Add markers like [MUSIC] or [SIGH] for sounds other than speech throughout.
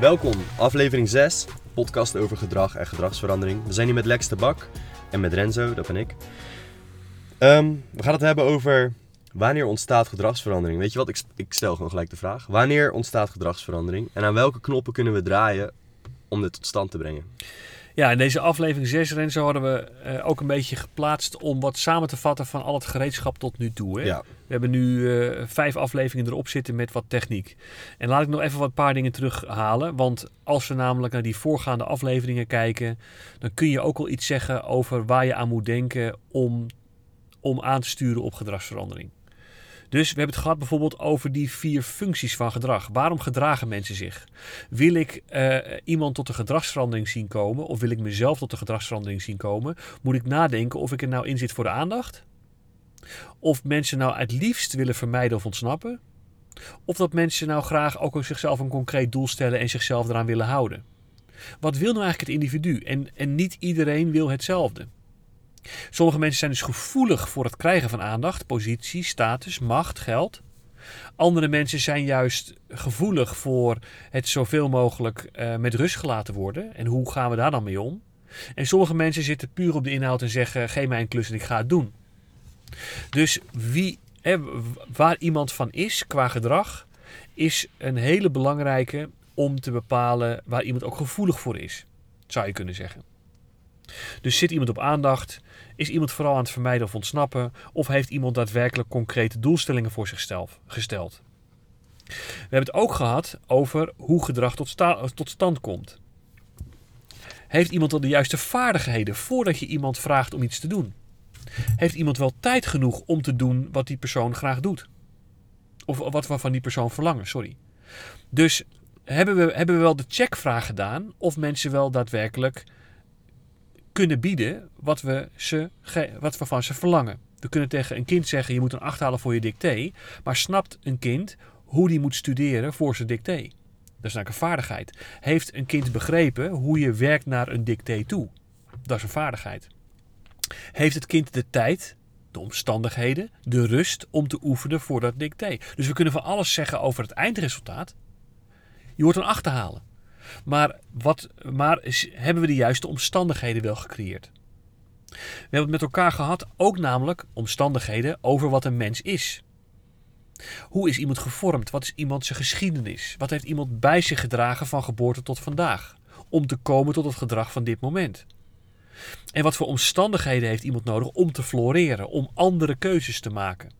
Welkom, aflevering 6, podcast over gedrag en gedragsverandering. We zijn hier met Lex de Bak en met Renzo, dat ben ik. Ehm, we gaan het hebben over wanneer ontstaat gedragsverandering. Weet je wat, ik, ik stel gewoon gelijk de vraag. Wanneer ontstaat gedragsverandering en aan welke knoppen kunnen we draaien om dit tot stand te brengen? Ja, in deze aflevering 6, Renzo, hadden we eh, ook een beetje geplaatst om wat samen te vatten van al het gereedschap tot nu toe. Hè? Ja. We hebben nu eh, vijf afleveringen erop zitten met wat techniek. En laat ik nog even wat paar dingen terughalen. Want als we namelijk naar die voorgaande afleveringen kijken, dan kun je ook al iets zeggen over waar je aan moet denken om, om aan te sturen op gedragsverandering. Dus we hebben het gehad bijvoorbeeld over die vier functies van gedrag. Waarom gedragen mensen zich? Wil ik uh, iemand tot een gedragsverandering zien komen, of wil ik mezelf tot een gedragsverandering zien komen, moet ik nadenken of ik er nou in zit voor de aandacht, of mensen nou het liefst willen vermijden of ontsnappen, of dat mensen nou graag ook zichzelf een concreet doel stellen en zichzelf eraan willen houden. Wat wil nou eigenlijk het individu? En, en niet iedereen wil hetzelfde. Sommige mensen zijn dus gevoelig voor het krijgen van aandacht, positie, status, macht, geld. Andere mensen zijn juist gevoelig voor het zoveel mogelijk uh, met rust gelaten worden. En hoe gaan we daar dan mee om? En sommige mensen zitten puur op de inhoud en zeggen: geef mij een klus en ik ga het doen. Dus wie, waar iemand van is qua gedrag, is een hele belangrijke om te bepalen waar iemand ook gevoelig voor is, zou je kunnen zeggen. Dus zit iemand op aandacht? Is iemand vooral aan het vermijden of ontsnappen? Of heeft iemand daadwerkelijk concrete doelstellingen voor zichzelf gesteld? We hebben het ook gehad over hoe gedrag tot, tot stand komt. Heeft iemand al de juiste vaardigheden voordat je iemand vraagt om iets te doen? Heeft iemand wel tijd genoeg om te doen wat die persoon graag doet? Of wat we van die persoon verlangen, sorry. Dus hebben we, hebben we wel de checkvraag gedaan of mensen wel daadwerkelijk kunnen bieden wat we, ze, wat we van ze verlangen. We kunnen tegen een kind zeggen: je moet een 8 halen voor je dicté. Maar snapt een kind hoe die moet studeren voor zijn dicté? Dat is een vaardigheid. Heeft een kind begrepen hoe je werkt naar een dicté toe? Dat is een vaardigheid. Heeft het kind de tijd, de omstandigheden, de rust om te oefenen voor dat dicté? Dus we kunnen van alles zeggen over het eindresultaat. Je wordt een 8 te halen. Maar, wat, maar hebben we de juiste omstandigheden wel gecreëerd? We hebben het met elkaar gehad, ook namelijk omstandigheden over wat een mens is. Hoe is iemand gevormd? Wat is iemand zijn geschiedenis? Wat heeft iemand bij zich gedragen van geboorte tot vandaag? Om te komen tot het gedrag van dit moment. En wat voor omstandigheden heeft iemand nodig om te floreren, om andere keuzes te maken?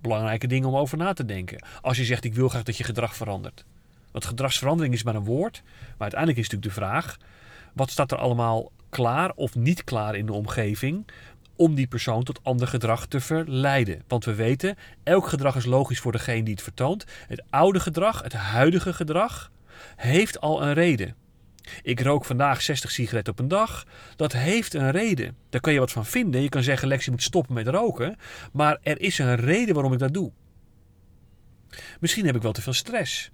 Belangrijke dingen om over na te denken. Als je zegt: Ik wil graag dat je gedrag verandert. Want gedragsverandering is maar een woord. Maar uiteindelijk is natuurlijk de vraag: wat staat er allemaal klaar of niet klaar in de omgeving om die persoon tot ander gedrag te verleiden? Want we weten, elk gedrag is logisch voor degene die het vertoont. Het oude gedrag, het huidige gedrag, heeft al een reden. Ik rook vandaag 60 sigaretten op een dag. Dat heeft een reden. Daar kan je wat van vinden. Je kan zeggen, Lex, je moet stoppen met roken. Maar er is een reden waarom ik dat doe. Misschien heb ik wel te veel stress.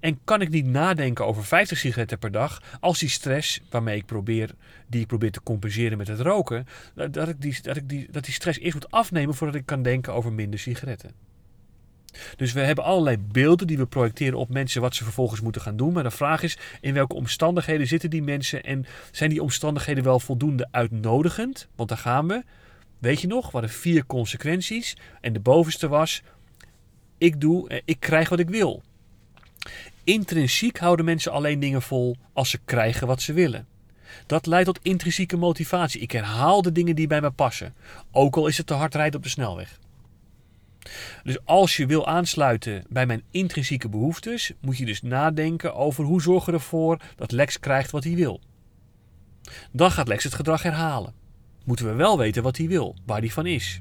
En kan ik niet nadenken over 50 sigaretten per dag als die stress waarmee ik probeer, die ik probeer te compenseren met het roken, dat ik die, dat ik die, dat die stress eerst moet afnemen voordat ik kan denken over minder sigaretten. Dus we hebben allerlei beelden die we projecteren op mensen wat ze vervolgens moeten gaan doen. Maar de vraag is, in welke omstandigheden zitten die mensen en zijn die omstandigheden wel voldoende uitnodigend? Want daar gaan we. Weet je nog, we hadden vier consequenties. En de bovenste was, ik doe, eh, ik krijg wat ik wil. Intrinsiek houden mensen alleen dingen vol als ze krijgen wat ze willen. Dat leidt tot intrinsieke motivatie. Ik herhaal de dingen die bij me passen, ook al is het te hard rijden op de snelweg. Dus als je wil aansluiten bij mijn intrinsieke behoeftes, moet je dus nadenken over hoe zorgen we ervoor dat Lex krijgt wat hij wil. Dan gaat Lex het gedrag herhalen. Moeten we wel weten wat hij wil, waar hij van is.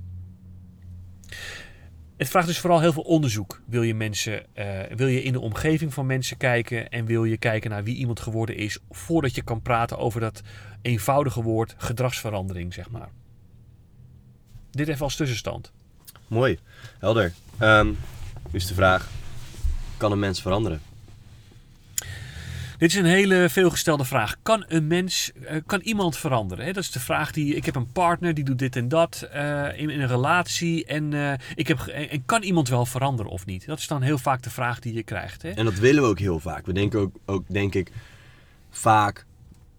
Het vraagt dus vooral heel veel onderzoek. Wil je, mensen, uh, wil je in de omgeving van mensen kijken en wil je kijken naar wie iemand geworden is voordat je kan praten over dat eenvoudige woord gedragsverandering, zeg maar. Dit even als tussenstand. Mooi, helder. Um, nu is de vraag, kan een mens veranderen? Dit is een hele veelgestelde vraag. Kan een mens, eh, kan iemand veranderen? Dat is de vraag die, ik heb een partner die doet dit en dat eh, in, in een relatie. En, eh, ik heb, en kan iemand wel veranderen of niet? Dat is dan heel vaak de vraag die je krijgt. Hè? En dat willen we ook heel vaak. We denken ook, ook denk ik, vaak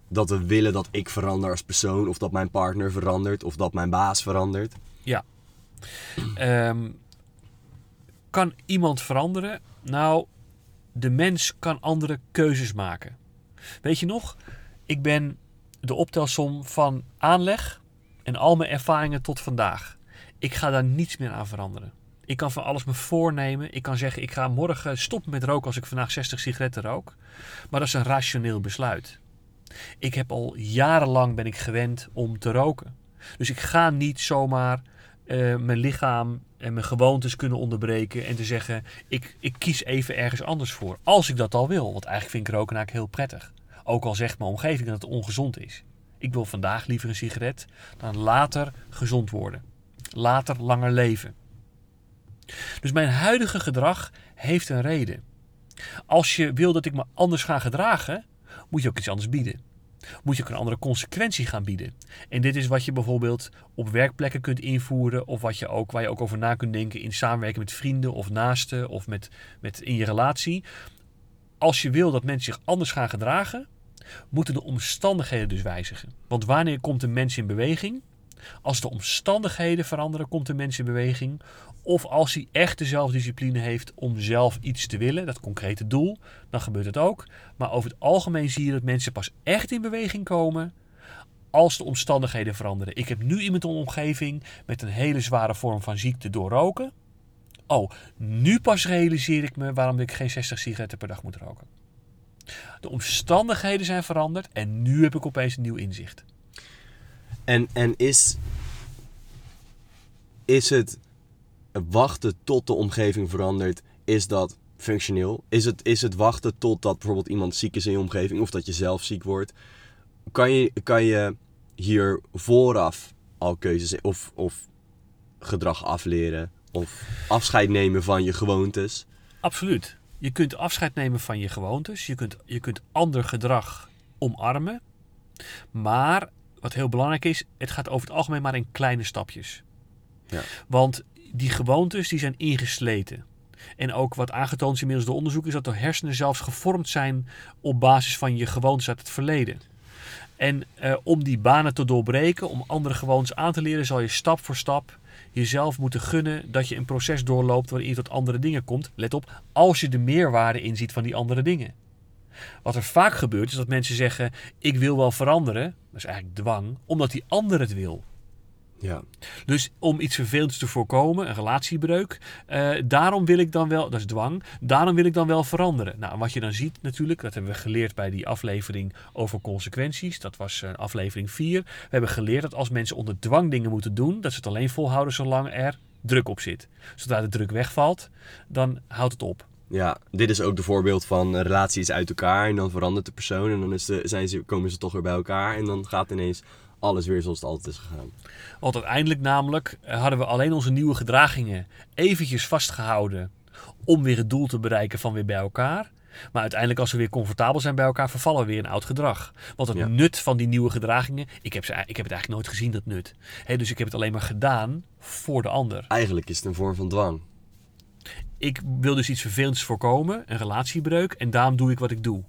dat we willen dat ik verander als persoon. Of dat mijn partner verandert. Of dat mijn baas verandert. Ehm, kan iemand veranderen? Nou, de mens kan andere keuzes maken. Weet je nog? Ik ben de optelsom van aanleg en al mijn ervaringen tot vandaag. Ik ga daar niets meer aan veranderen. Ik kan van alles me voornemen. Ik kan zeggen, ik ga morgen stoppen met roken als ik vandaag 60 sigaretten rook. Maar dat is een rationeel besluit. Ik heb al jarenlang ben ik gewend om te roken. Dus ik ga niet zomaar eh, mijn lichaam en mijn gewoontes kunnen onderbreken en te zeggen: ik, ik kies even ergens anders voor. Als ik dat al wil, want eigenlijk vind ik roken eigenlijk heel prettig. Ook al zegt mijn omgeving dat het ongezond is. Ik wil vandaag liever een sigaret dan later gezond worden. Later langer leven. Dus mijn huidige gedrag heeft een reden. Als je wil dat ik me anders ga gedragen, moet je ook iets anders bieden. Moet je ook een andere consequentie gaan bieden. En dit is wat je bijvoorbeeld op werkplekken kunt invoeren, of wat je ook, waar je ook over na kunt denken in samenwerking met vrienden of naasten of met, met in je relatie. Als je wil dat mensen zich anders gaan gedragen, moeten de omstandigheden dus wijzigen. Want wanneer komt een mens in beweging? Als de omstandigheden veranderen, komt een mens in beweging. Of als hij echt de zelfdiscipline heeft om zelf iets te willen, dat concrete doel, dan gebeurt het ook. Maar over het algemeen zie je dat mensen pas echt in beweging komen als de omstandigheden veranderen. Ik heb nu iemand in omgeving met een hele zware vorm van ziekte door roken. Oh, nu pas realiseer ik me waarom ik geen 60 sigaretten per dag moet roken. De omstandigheden zijn veranderd en nu heb ik opeens een nieuw inzicht. En, en is, is het wachten tot de omgeving verandert, is dat functioneel? Is het, is het wachten totdat bijvoorbeeld iemand ziek is in je omgeving of dat je zelf ziek wordt? Kan je, kan je hier vooraf al keuzes of, of gedrag afleren of afscheid nemen van je gewoontes? Absoluut. Je kunt afscheid nemen van je gewoontes. Je kunt, je kunt ander gedrag omarmen. Maar wat heel belangrijk is, het gaat over het algemeen maar in kleine stapjes. Ja. Want die gewoontes die zijn ingesleten. En ook wat aangetoond is inmiddels door onderzoek is dat de hersenen zelfs gevormd zijn op basis van je gewoontes uit het verleden. En eh, om die banen te doorbreken, om andere gewoontes aan te leren, zal je stap voor stap jezelf moeten gunnen dat je een proces doorloopt waarin je tot andere dingen komt. Let op, als je de meerwaarde inziet van die andere dingen. Wat er vaak gebeurt is dat mensen zeggen: Ik wil wel veranderen. Dat is eigenlijk dwang, omdat die ander het wil. Ja. Dus om iets vervelends te voorkomen, een relatiebreuk, eh, daarom wil ik dan wel, dat is dwang, daarom wil ik dan wel veranderen. Nou, wat je dan ziet natuurlijk, dat hebben we geleerd bij die aflevering over consequenties, dat was eh, aflevering 4. We hebben geleerd dat als mensen onder dwang dingen moeten doen, dat ze het alleen volhouden zolang er druk op zit. Zodra de druk wegvalt, dan houdt het op. Ja, dit is ook de voorbeeld van een relatie is uit elkaar en dan verandert de persoon en dan is de, zijn ze, komen ze toch weer bij elkaar en dan gaat ineens alles weer zoals het altijd is gegaan. Want uiteindelijk namelijk eh, hadden we alleen onze nieuwe gedragingen eventjes vastgehouden om weer het doel te bereiken van weer bij elkaar. Maar uiteindelijk als we weer comfortabel zijn bij elkaar, vervallen we weer in oud gedrag. Want het Ja. nut van die nieuwe gedragingen, ik heb, ze, ik heb het eigenlijk nooit gezien, dat nut. Dus ik heb het alleen maar gedaan voor de ander. Eigenlijk is het een vorm van dwang. Ik wil dus iets vervelends voorkomen, een relatiebreuk, en daarom doe ik wat ik doe.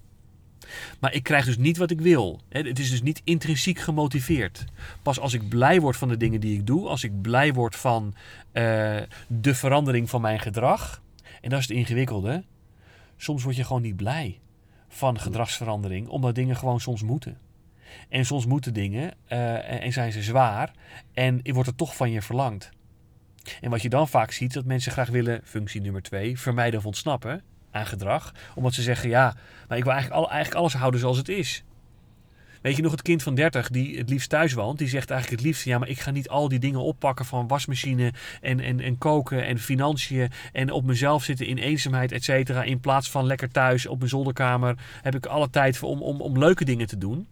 Maar ik krijg dus niet wat ik wil. Het is dus niet intrinsiek gemotiveerd. Pas als ik blij word van de dingen die ik doe, als ik blij word van eh, de verandering van mijn gedrag, en dat is het ingewikkelde, soms word je gewoon niet blij van gedragsverandering, omdat dingen gewoon soms moeten. En soms moeten dingen eh, en zijn ze zwaar en wordt er toch van je verlangd. En wat je dan vaak ziet, dat mensen graag willen, functie nummer twee, vermijden of ontsnappen aan gedrag. Omdat ze zeggen, ja, maar ik wil eigenlijk, al, eigenlijk alles houden zoals het is. Weet je nog het kind van 30 die het liefst thuis woont, die zegt eigenlijk het liefst, ja, maar ik ga niet al die dingen oppakken van wasmachine en, en, en koken en financiën en op mezelf zitten in eenzaamheid, et cetera. In plaats van lekker thuis op mijn zolderkamer heb ik alle tijd om, om, om leuke dingen te doen.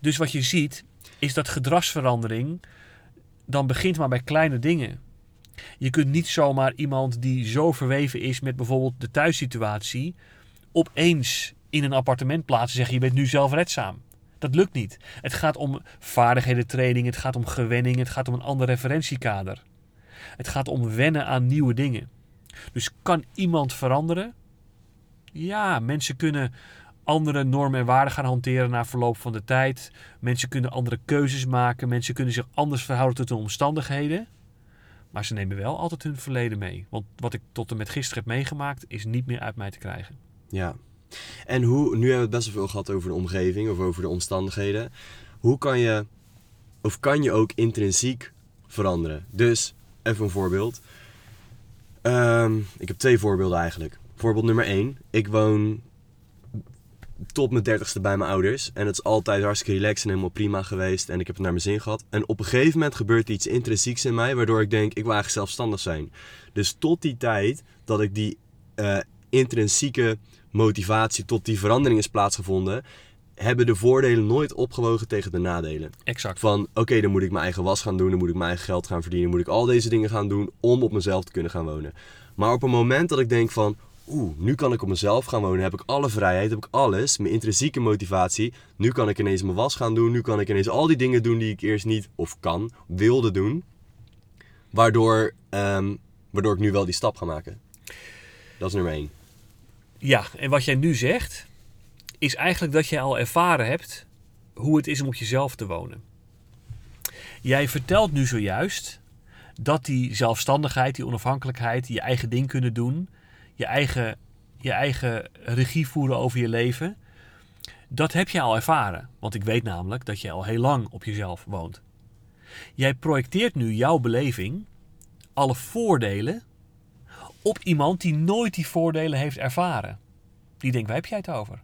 Dus wat je ziet, is dat gedragsverandering dan begint maar bij kleine dingen. Je kunt niet zomaar iemand die zo verweven is met bijvoorbeeld de thuissituatie, opeens in een appartement plaatsen en zeggen je bent nu zelfredzaam. Dat lukt niet. Het gaat om vaardigheden training, het gaat om gewenning, het gaat om een ander referentiekader. Het gaat om wennen aan nieuwe dingen. Dus kan iemand veranderen? Ja, mensen kunnen andere normen en waarden gaan hanteren na verloop van de tijd. Mensen kunnen andere keuzes maken. Mensen kunnen zich anders verhouden tot hun omstandigheden. Maar ze nemen wel altijd hun verleden mee. Want wat ik tot en met gisteren heb meegemaakt, is niet meer uit mij te krijgen. Ja. En hoe, nu hebben we het best wel veel gehad over de omgeving of over de omstandigheden. Hoe kan je, of kan je ook intrinsiek veranderen? Dus, even een voorbeeld. Ehm, ik heb twee voorbeelden eigenlijk. Voorbeeld nummer één. Ik woon tot mijn dertigste bij mijn ouders. En het is altijd hartstikke relaxed en helemaal prima geweest. En ik heb het naar mijn zin gehad. En op een gegeven moment gebeurt iets intrinsieks in mij. Waardoor ik denk, ik wil eigenlijk zelfstandig zijn. Dus tot die tijd dat ik die eh, intrinsieke motivatie tot die verandering is plaatsgevonden, hebben de voordelen nooit opgewogen tegen de nadelen. Exact. Van oké, dan moet ik mijn eigen was gaan doen, dan moet ik mijn eigen geld gaan verdienen, moet ik al deze dingen gaan doen om op mezelf te kunnen gaan wonen. Maar op een moment dat ik denk van, oeh, nu kan ik op mezelf gaan wonen, heb ik alle vrijheid, heb ik alles, mijn intrinsieke motivatie, nu kan ik ineens mijn was gaan doen, nu kan ik ineens al die dingen doen die ik eerst niet of kan, wilde doen, waardoor, ehm, waardoor ik nu wel die stap ga maken. Dat is nummer één. Ja, en wat jij nu zegt, is eigenlijk dat jij al ervaren hebt hoe het is om op jezelf te wonen. Jij vertelt nu zojuist dat die zelfstandigheid, die onafhankelijkheid, je eigen ding kunnen doen, je eigen, je eigen regie voeren over je leven, dat heb je al ervaren. Want ik weet namelijk dat je al heel lang op jezelf woont. Jij projecteert nu jouw beleving, alle voordelen, op iemand die nooit die voordelen heeft ervaren. Die denkt, waar heb jij het over?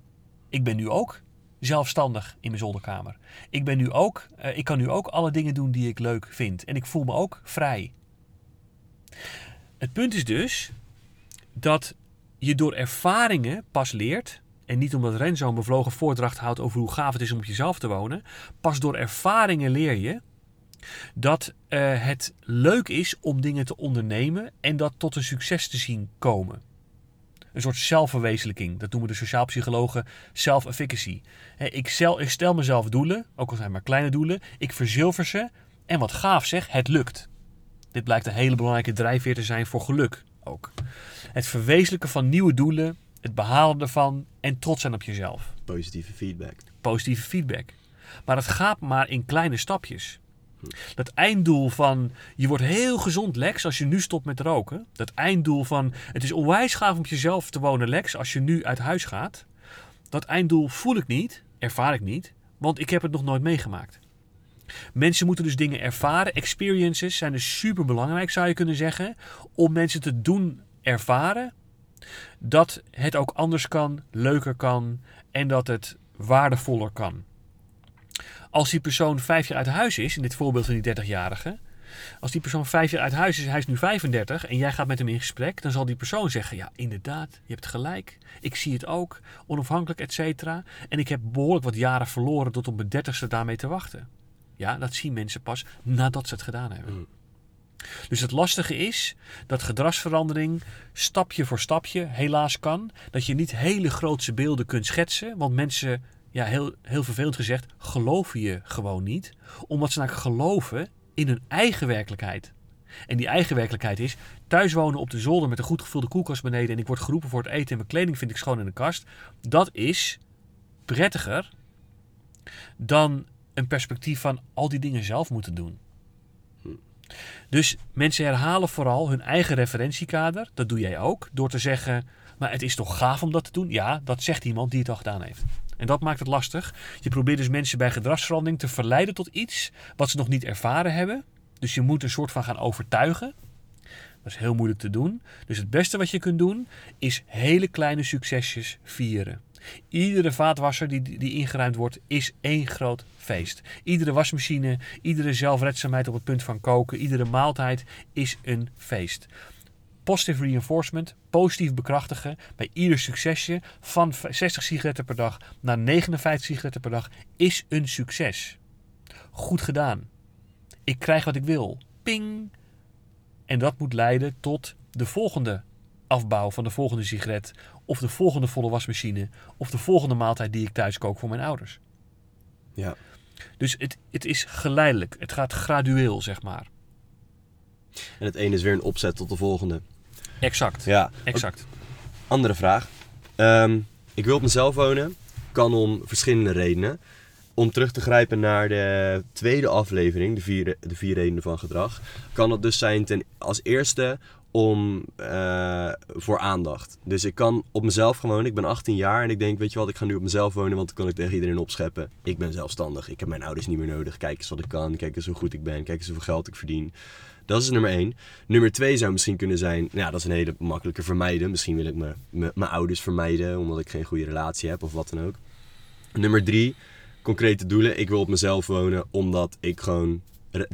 Ik ben nu ook zelfstandig in mijn zolderkamer. Ik ben nu ook, uh, ik kan nu ook alle dingen doen die ik leuk vind. En ik voel me ook vrij. Het punt is dus dat je door ervaringen pas leert. En niet omdat Renzo een bevlogen voordracht houdt over hoe gaaf het is om op jezelf te wonen. Pas door ervaringen leer je dat uh, het leuk is om dingen te ondernemen en dat tot een succes te zien komen. Een soort zelfverwezenlijking. Dat noemen de sociaalpsychologen self-efficacy. Ik, ik stel mezelf doelen, ook al zijn maar kleine doelen. Ik verzilver ze. En wat gaaf zeg, het lukt. Dit blijkt een hele belangrijke drijfveer te zijn voor geluk ook. Het verwezenlijken van nieuwe doelen, het behalen ervan en trots zijn op jezelf. Positieve feedback. Positieve feedback. Maar het gaat maar in kleine stapjes. Dat einddoel van je wordt heel gezond Lex als je nu stopt met roken. Dat einddoel van het is onwijs gaaf om op jezelf te wonen Lex als je nu uit huis gaat. Dat einddoel voel ik niet, ervaar ik niet, want ik heb het nog nooit meegemaakt. Mensen moeten dus dingen ervaren. Experiences zijn dus super belangrijk, zou je kunnen zeggen, om mensen te doen ervaren dat het ook anders kan, leuker kan en dat het waardevoller kan. Als die persoon vijf jaar uit huis is, in dit voorbeeld van die 30-jarige, als die persoon vijf jaar uit huis is, hij is nu 35 en jij gaat met hem in gesprek, dan zal die persoon zeggen: Ja, inderdaad, je hebt gelijk. Ik zie het ook, onafhankelijk, et cetera. En ik heb behoorlijk wat jaren verloren tot op mijn dertigste daarmee te wachten. Ja, dat zien mensen pas nadat ze het gedaan hebben. Mm. Dus het lastige is dat gedragsverandering stapje voor stapje helaas kan. Dat je niet hele grootse beelden kunt schetsen, want mensen ja, heel, heel vervelend gezegd, geloven je gewoon niet. Omdat ze namelijk geloven in hun eigen werkelijkheid. En die eigen werkelijkheid is thuis wonen op de zolder met een goed gevulde koelkast beneden en ik word geroepen voor het eten en mijn kleding vind ik schoon in de kast. Dat is prettiger dan een perspectief van al die dingen zelf moeten doen. Dus mensen herhalen vooral hun eigen referentiekader. Dat doe jij ook. Door te zeggen, maar het is toch gaaf om dat te doen? Ja, dat zegt iemand die het al gedaan heeft. En dat maakt het lastig. Je probeert dus mensen bij gedragsverandering te verleiden tot iets wat ze nog niet ervaren hebben. Dus je moet een soort van gaan overtuigen. Dat is heel moeilijk te doen. Dus het beste wat je kunt doen is hele kleine succesjes vieren. Iedere vaatwasser die, die ingeruimd wordt is één groot feest. Iedere wasmachine, iedere zelfredzaamheid op het punt van koken, iedere maaltijd is een feest positive reinforcement, positief bekrachtigen bij ieder succesje van 60 sigaretten per dag naar 59 sigaretten per dag is een succes. Goed gedaan. Ik krijg wat ik wil. Ping. En dat moet leiden tot de volgende afbouw van de volgende sigaret of de volgende volle wasmachine of de volgende maaltijd die ik thuis kook voor mijn ouders. Ja. Dus het, het is geleidelijk. Het gaat gradueel, zeg maar. En het ene is weer een opzet tot de volgende. Exact. Ja. Exact. Andere vraag. Ehm, ik wil op mezelf wonen. Kan om verschillende redenen. Om terug te grijpen naar de tweede aflevering, de vier, de vier redenen van gedrag, kan het dus zijn ten, als eerste om eh, voor aandacht. Dus ik kan op mezelf gewoon. Ik ben 18 jaar en ik denk, weet je wat, ik ga nu op mezelf wonen, want dan kan ik tegen iedereen opscheppen. Ik ben zelfstandig. Ik heb mijn ouders niet meer nodig. Kijk eens wat ik kan. Kijk eens hoe goed ik ben. Kijk eens hoeveel geld ik verdien. Dat is nummer één. Nummer twee zou misschien kunnen zijn, nou ja, dat is een hele makkelijke vermijden. Misschien wil ik mijn ouders vermijden, omdat ik geen goede relatie heb of wat dan ook. Nummer drie, concrete doelen. Ik wil op mezelf wonen, omdat ik gewoon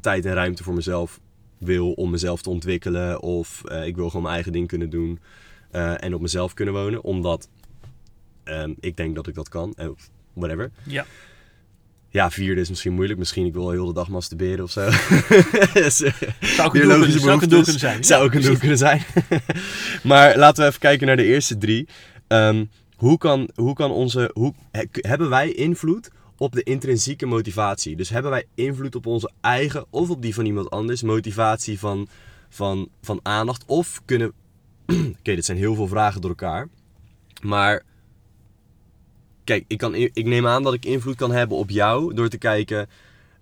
tijd en ruimte voor mezelf wil om mezelf te ontwikkelen. Of eh, ik wil gewoon mijn eigen ding kunnen doen eh, en op mezelf kunnen wonen. Omdat ehm, ik denk dat ik dat kan. Eh, whatever. Ja. Ja, vierde is misschien moeilijk. Misschien ik wil heel de dag masturberen of zo. [LAUGHS] Dus, Zou ook een doel kunnen, zou ook een doel kunnen zijn. zou ook een doel kunnen zijn. [LAUGHS] maar laten we even kijken naar de eerste drie. Ehm, hoe kan, hoe kan onze. Hoe, he- hebben wij invloed op de intrinsieke motivatie? Dus hebben wij invloed op onze eigen of op die van iemand anders motivatie van, van, van aandacht? Of kunnen. [CLEARS THROAT] Oké, dit zijn heel veel vragen door elkaar. Maar. Kijk, ik, kan, ik neem aan dat ik invloed kan hebben op jou door te kijken.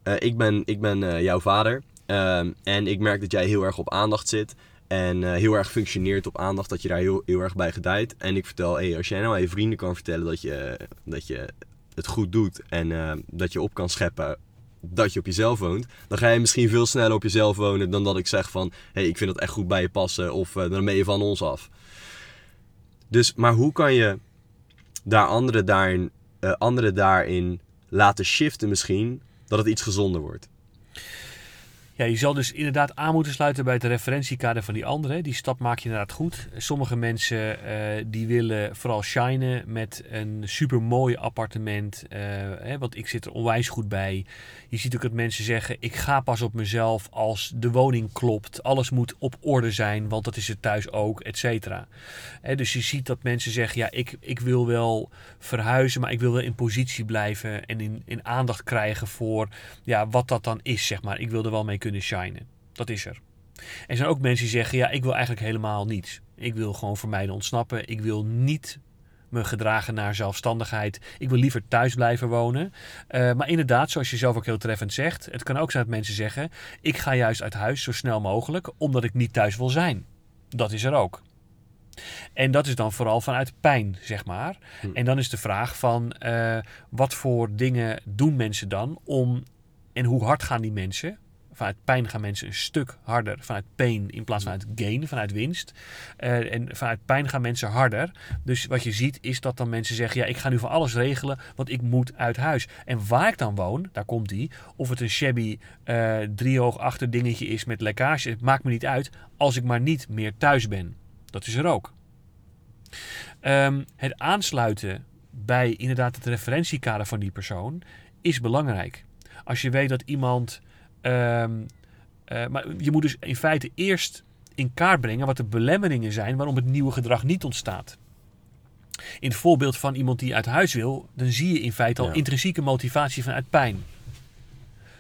eh, ik ben, ik ben eh, jouw vader. Ehm, en ik merk dat jij heel erg op aandacht zit. En eh, heel erg functioneert op aandacht, dat je daar heel, heel erg bij gedijt. En ik vertel, hey, als jij nou aan je vrienden kan vertellen dat je, dat je het goed doet en eh, dat je op kan scheppen dat je op jezelf woont, dan ga je misschien veel sneller op jezelf wonen dan dat ik zeg van, hey, ik vind dat echt goed bij je passen of eh, dan ben je van ons af. Dus, maar hoe kan je daar anderen daarin, eh, anderen daarin laten shiften misschien, dat het iets gezonder wordt? Ja, je zal dus inderdaad aan moeten sluiten bij het referentiekader van die anderen. Die stap maak je inderdaad goed. Sommige mensen eh, die willen vooral shinen met een supermooi appartement. eh, hè, want ik zit er onwijs goed bij. Je ziet ook dat mensen zeggen, ik ga pas op mezelf als de woning klopt. Alles moet op orde zijn, want dat is het thuis ook, et cetera. Dus je ziet dat mensen zeggen, ja, ik, ik wil wel verhuizen, maar ik wil wel in positie blijven en in, in aandacht krijgen voor ja, wat dat dan is, zeg maar. Ik wil er wel mee kunnen shinen. Dat is er. Er zijn ook mensen die zeggen, ja, ik wil eigenlijk helemaal niets. Ik wil gewoon vermijden ontsnappen. Ik wil niet me gedragen naar zelfstandigheid. Ik wil liever thuis blijven wonen. Eh, maar inderdaad, zoals je zelf ook heel treffend zegt, het kan ook zijn dat mensen zeggen, ik ga juist uit huis zo snel mogelijk, omdat ik niet thuis wil zijn. Dat is er ook. En dat is dan vooral vanuit pijn, zeg maar. Hm. En dan is de vraag van eh, wat voor dingen doen mensen dan om en hoe hard gaan die mensen? Vanuit pijn gaan mensen een stuk harder. Vanuit pain in plaats van uit gain, vanuit winst. Eh, en vanuit pijn gaan mensen harder. Dus wat je ziet is dat dan mensen zeggen: Ja, ik ga nu voor alles regelen, want ik moet uit huis. En waar ik dan woon, daar komt die. Of het een shabby eh driehoog achter dingetje is met lekkage, het maakt me niet uit. Als ik maar niet meer thuis ben. Dat is er ook. Ehm, het aansluiten bij inderdaad het referentiekader van die persoon is belangrijk. Als je weet dat iemand. Ehm, eh, maar je moet dus in feite eerst in kaart brengen wat de belemmeringen zijn waarom het nieuwe gedrag niet ontstaat. In het voorbeeld van iemand die uit huis wil, dan zie je in feite al Ja. intrinsieke motivatie vanuit pijn.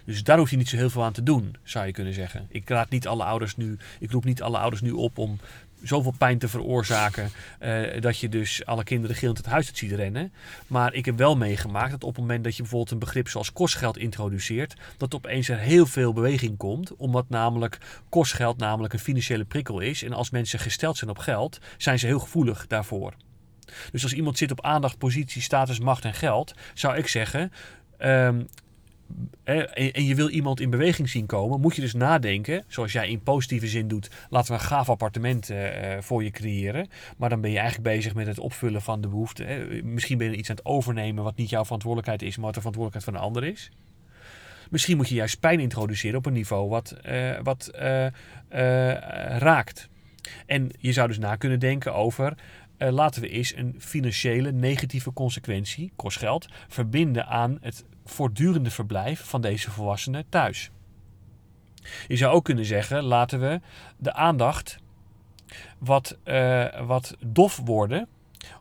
Dus daar hoef je niet zo heel veel aan te doen, zou je kunnen zeggen. Ik raad niet alle ouders nu, ik roep niet alle ouders nu op om zoveel pijn te veroorzaken eh, dat je dus alle kinderen gillend het huis uit ziet rennen. Maar ik heb wel meegemaakt dat op het moment dat je bijvoorbeeld een begrip zoals kostgeld introduceert, dat opeens er heel veel beweging komt, omdat namelijk kostgeld namelijk een financiële prikkel is. En als mensen gesteld zijn op geld, zijn ze heel gevoelig daarvoor. Dus als iemand zit op aandacht, positie, status, macht en geld, zou ik zeggen. ehm, en je wil iemand in beweging zien komen, moet je dus nadenken, zoals jij in positieve zin doet, laten we een gaaf appartement eh, eh, voor je creëren. Maar dan ben je eigenlijk bezig met het opvullen van de behoeften. hè. Misschien ben je iets aan het overnemen wat niet jouw verantwoordelijkheid is, maar wat de verantwoordelijkheid van een ander is. Misschien moet je juist pijn introduceren op een niveau wat, eh, wat raakt. En je zou dus na kunnen denken over. laten we eens een financiële negatieve consequentie, kost geld, verbinden aan het voortdurende verblijf van deze volwassenen thuis. Je zou ook kunnen zeggen, laten we de aandacht wat, eh, wat dof worden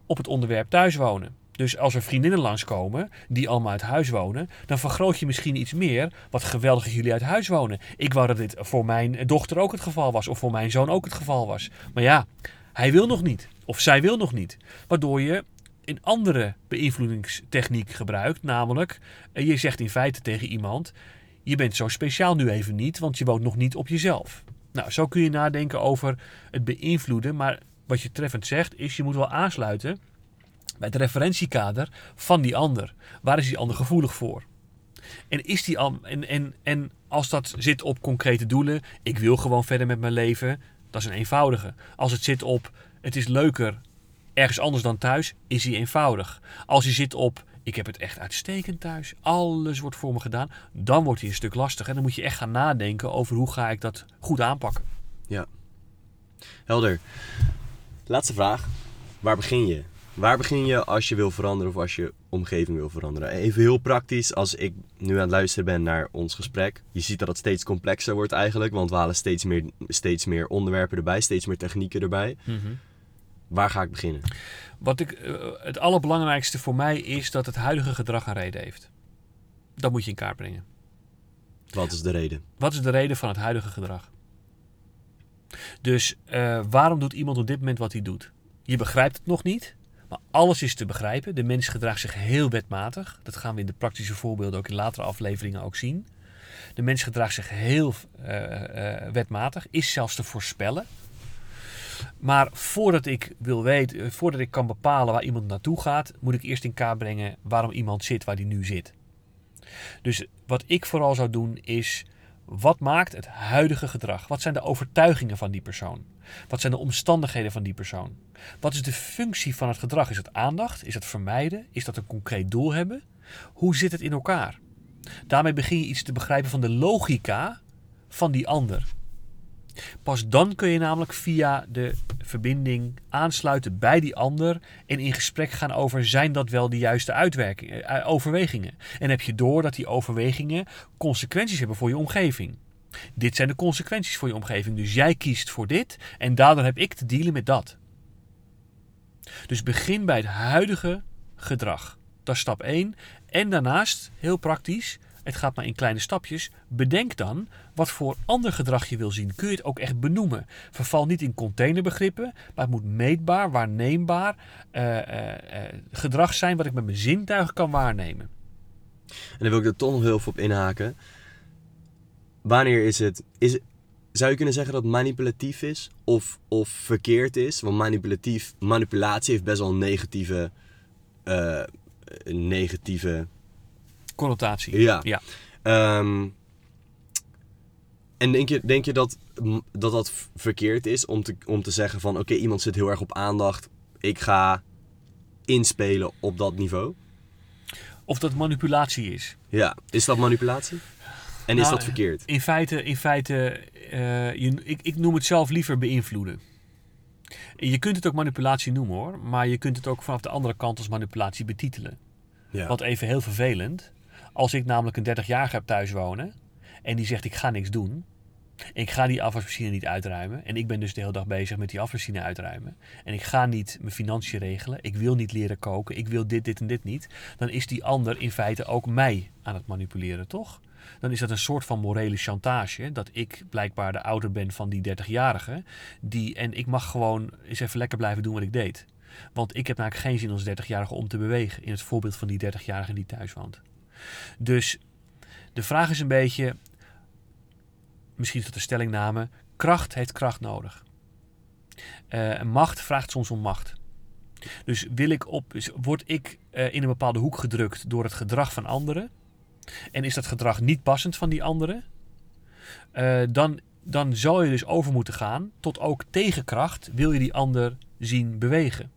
op het onderwerp thuiswonen. Dus als er vriendinnen langskomen die allemaal uit huis wonen, dan vergroot je misschien iets meer wat geweldig jullie uit huis wonen. Ik wou dat dit voor mijn dochter ook het geval was, of voor mijn zoon ook het geval was. Maar ja, hij wil nog niet, of zij wil nog niet. Waardoor je een andere beïnvloedingstechniek gebruikt, namelijk eh, je zegt in feite tegen iemand: Je bent zo speciaal nu even niet, want je woont nog niet op jezelf. Nou, zo kun je nadenken over het beïnvloeden, maar wat je treffend zegt is: je moet wel aansluiten bij het referentiekader van die ander. Waar is die ander gevoelig voor? En, is die al, en, en, en als dat zit op concrete doelen, ik wil gewoon verder met mijn leven, dat is een eenvoudige. Als het zit op, het is leuker ergens anders dan thuis, is hij eenvoudig. Als hij zit op, ik heb het echt uitstekend thuis, alles wordt voor me gedaan, dan wordt hij een stuk lastiger. En dan moet je echt gaan nadenken over hoe ga ik dat goed aanpakken. Ja. Helder. Laatste vraag. Waar begin je? Waar begin je als je wil veranderen of als je omgeving wil veranderen? Even heel praktisch, als ik nu aan het luisteren ben naar ons gesprek. Je ziet dat het steeds complexer wordt eigenlijk, want we halen steeds meer, steeds meer onderwerpen erbij, steeds meer technieken erbij. Waar ga ik beginnen? Wat ik, eh, het allerbelangrijkste voor mij is dat het huidige gedrag een reden heeft. Dat moet je in kaart brengen. Wat is de reden? Wat is de reden van het huidige gedrag? Dus eh, waarom doet iemand op dit moment wat hij doet? Je begrijpt het nog niet, maar alles is te begrijpen. De mens gedraagt zich heel wetmatig. Dat gaan we in de praktische voorbeelden ook in latere afleveringen ook zien. De mens gedraagt zich heel eh, wetmatig, is zelfs te voorspellen. Maar voordat ik wil weten, eh, voordat ik kan bepalen waar iemand naartoe gaat, moet ik eerst in kaart brengen waarom iemand zit waar hij nu zit. Dus wat ik vooral zou doen is, wat maakt het huidige gedrag? Wat zijn de overtuigingen van die persoon? Wat zijn de omstandigheden van die persoon? Wat is de functie van het gedrag? Is het aandacht? Is het vermijden? Is dat een concreet doel hebben? Hoe zit het in elkaar? Daarmee begin je iets te begrijpen van de logica van die ander. Pas dan kun je namelijk via de verbinding aansluiten bij die ander en in gesprek gaan over zijn dat wel de juiste uitwerkingen, eh, overwegingen. En heb je door dat die overwegingen consequenties hebben voor je omgeving. Dit zijn de consequenties voor je omgeving. Dus jij kiest voor dit en daardoor heb ik te dealen met dat. Dus begin bij het huidige gedrag. Dat is stap 1. En daarnaast, heel praktisch, het gaat maar in kleine stapjes. Bedenk dan wat voor ander gedrag je wil zien. Kun je het ook echt benoemen? Verval niet in containerbegrippen, maar het moet meetbaar, waarneembaar uh, uh, uh, gedrag zijn wat ik met mijn zintuigen kan waarnemen. En dan wil ik er toch nog heel veel op inhaken. Wanneer is het. Is, zou je kunnen zeggen dat het manipulatief is of, of verkeerd is? Want manipulatief, manipulatie heeft best wel een negatieve. negatieve connotatie. Ja. ja. Um, en denk je, denk je dat, dat dat verkeerd is om te, om te zeggen van oké, okay, iemand zit heel erg op aandacht. Ik ga inspelen op dat niveau? Of dat manipulatie is. Ja, is dat manipulatie? En is Nou, dat verkeerd? In feite, in feite uh, je, ik, ik noem het zelf liever beïnvloeden. Je kunt het ook manipulatie noemen hoor, maar je kunt het ook vanaf de andere kant als manipulatie betitelen. Ja. Want even heel vervelend, als ik namelijk een 30-jarige heb thuis wonen en die zegt ik ga niks doen, ik ga die afwasmachine niet uitruimen en ik ben dus de hele dag bezig met die afwasmachine uitruimen en ik ga niet mijn financiën regelen, ik wil niet leren koken, ik wil dit, dit en dit niet, dan is die ander in feite ook mij aan het manipuleren, toch? Dan is dat een soort van morele chantage. Dat ik blijkbaar de ouder ben van die 30-jarige. Die, en ik mag gewoon eens even lekker blijven doen wat ik deed. Want ik heb namelijk geen zin als 30-jarige om te bewegen. In het voorbeeld van die 30-jarige die thuis woont. Dus de vraag is een beetje, misschien is dat een stellingname, kracht heeft kracht nodig. Uh, macht vraagt soms om macht. Dus wil ik op, word ik uh, in een bepaalde hoek gedrukt door het gedrag van anderen. En is dat gedrag niet passend van die anderen. Uh, dan, dan zal je dus over moeten gaan tot ook tegenkracht wil je die ander zien bewegen.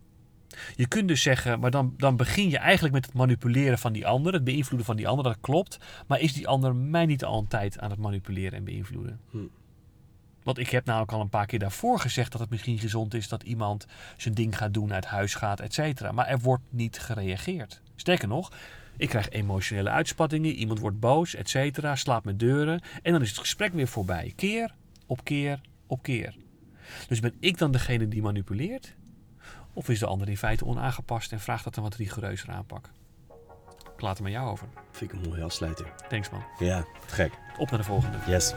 Je kunt dus zeggen, maar dan, dan begin je eigenlijk met het manipuleren van die ander, het beïnvloeden van die ander, dat klopt. Maar is die ander mij niet al een tijd aan het manipuleren en beïnvloeden? Hm. Want ik heb namelijk al een paar keer daarvoor gezegd dat het misschien gezond is dat iemand zijn ding gaat doen, uit huis gaat, et cetera. Maar er wordt niet gereageerd. Sterker nog, ik krijg emotionele uitspattingen, iemand wordt boos, et cetera, slaat met deuren. En dan is het gesprek weer voorbij. Keer op keer op keer. Dus ben ik dan degene die manipuleert? Of is de ander in feite onaangepast en vraagt dat een wat rigoureuzer aanpak? Ik laat het met jou over. Vind ik een mooie afsluiter. Thanks man. Ja, gek. Op naar de volgende. Yes.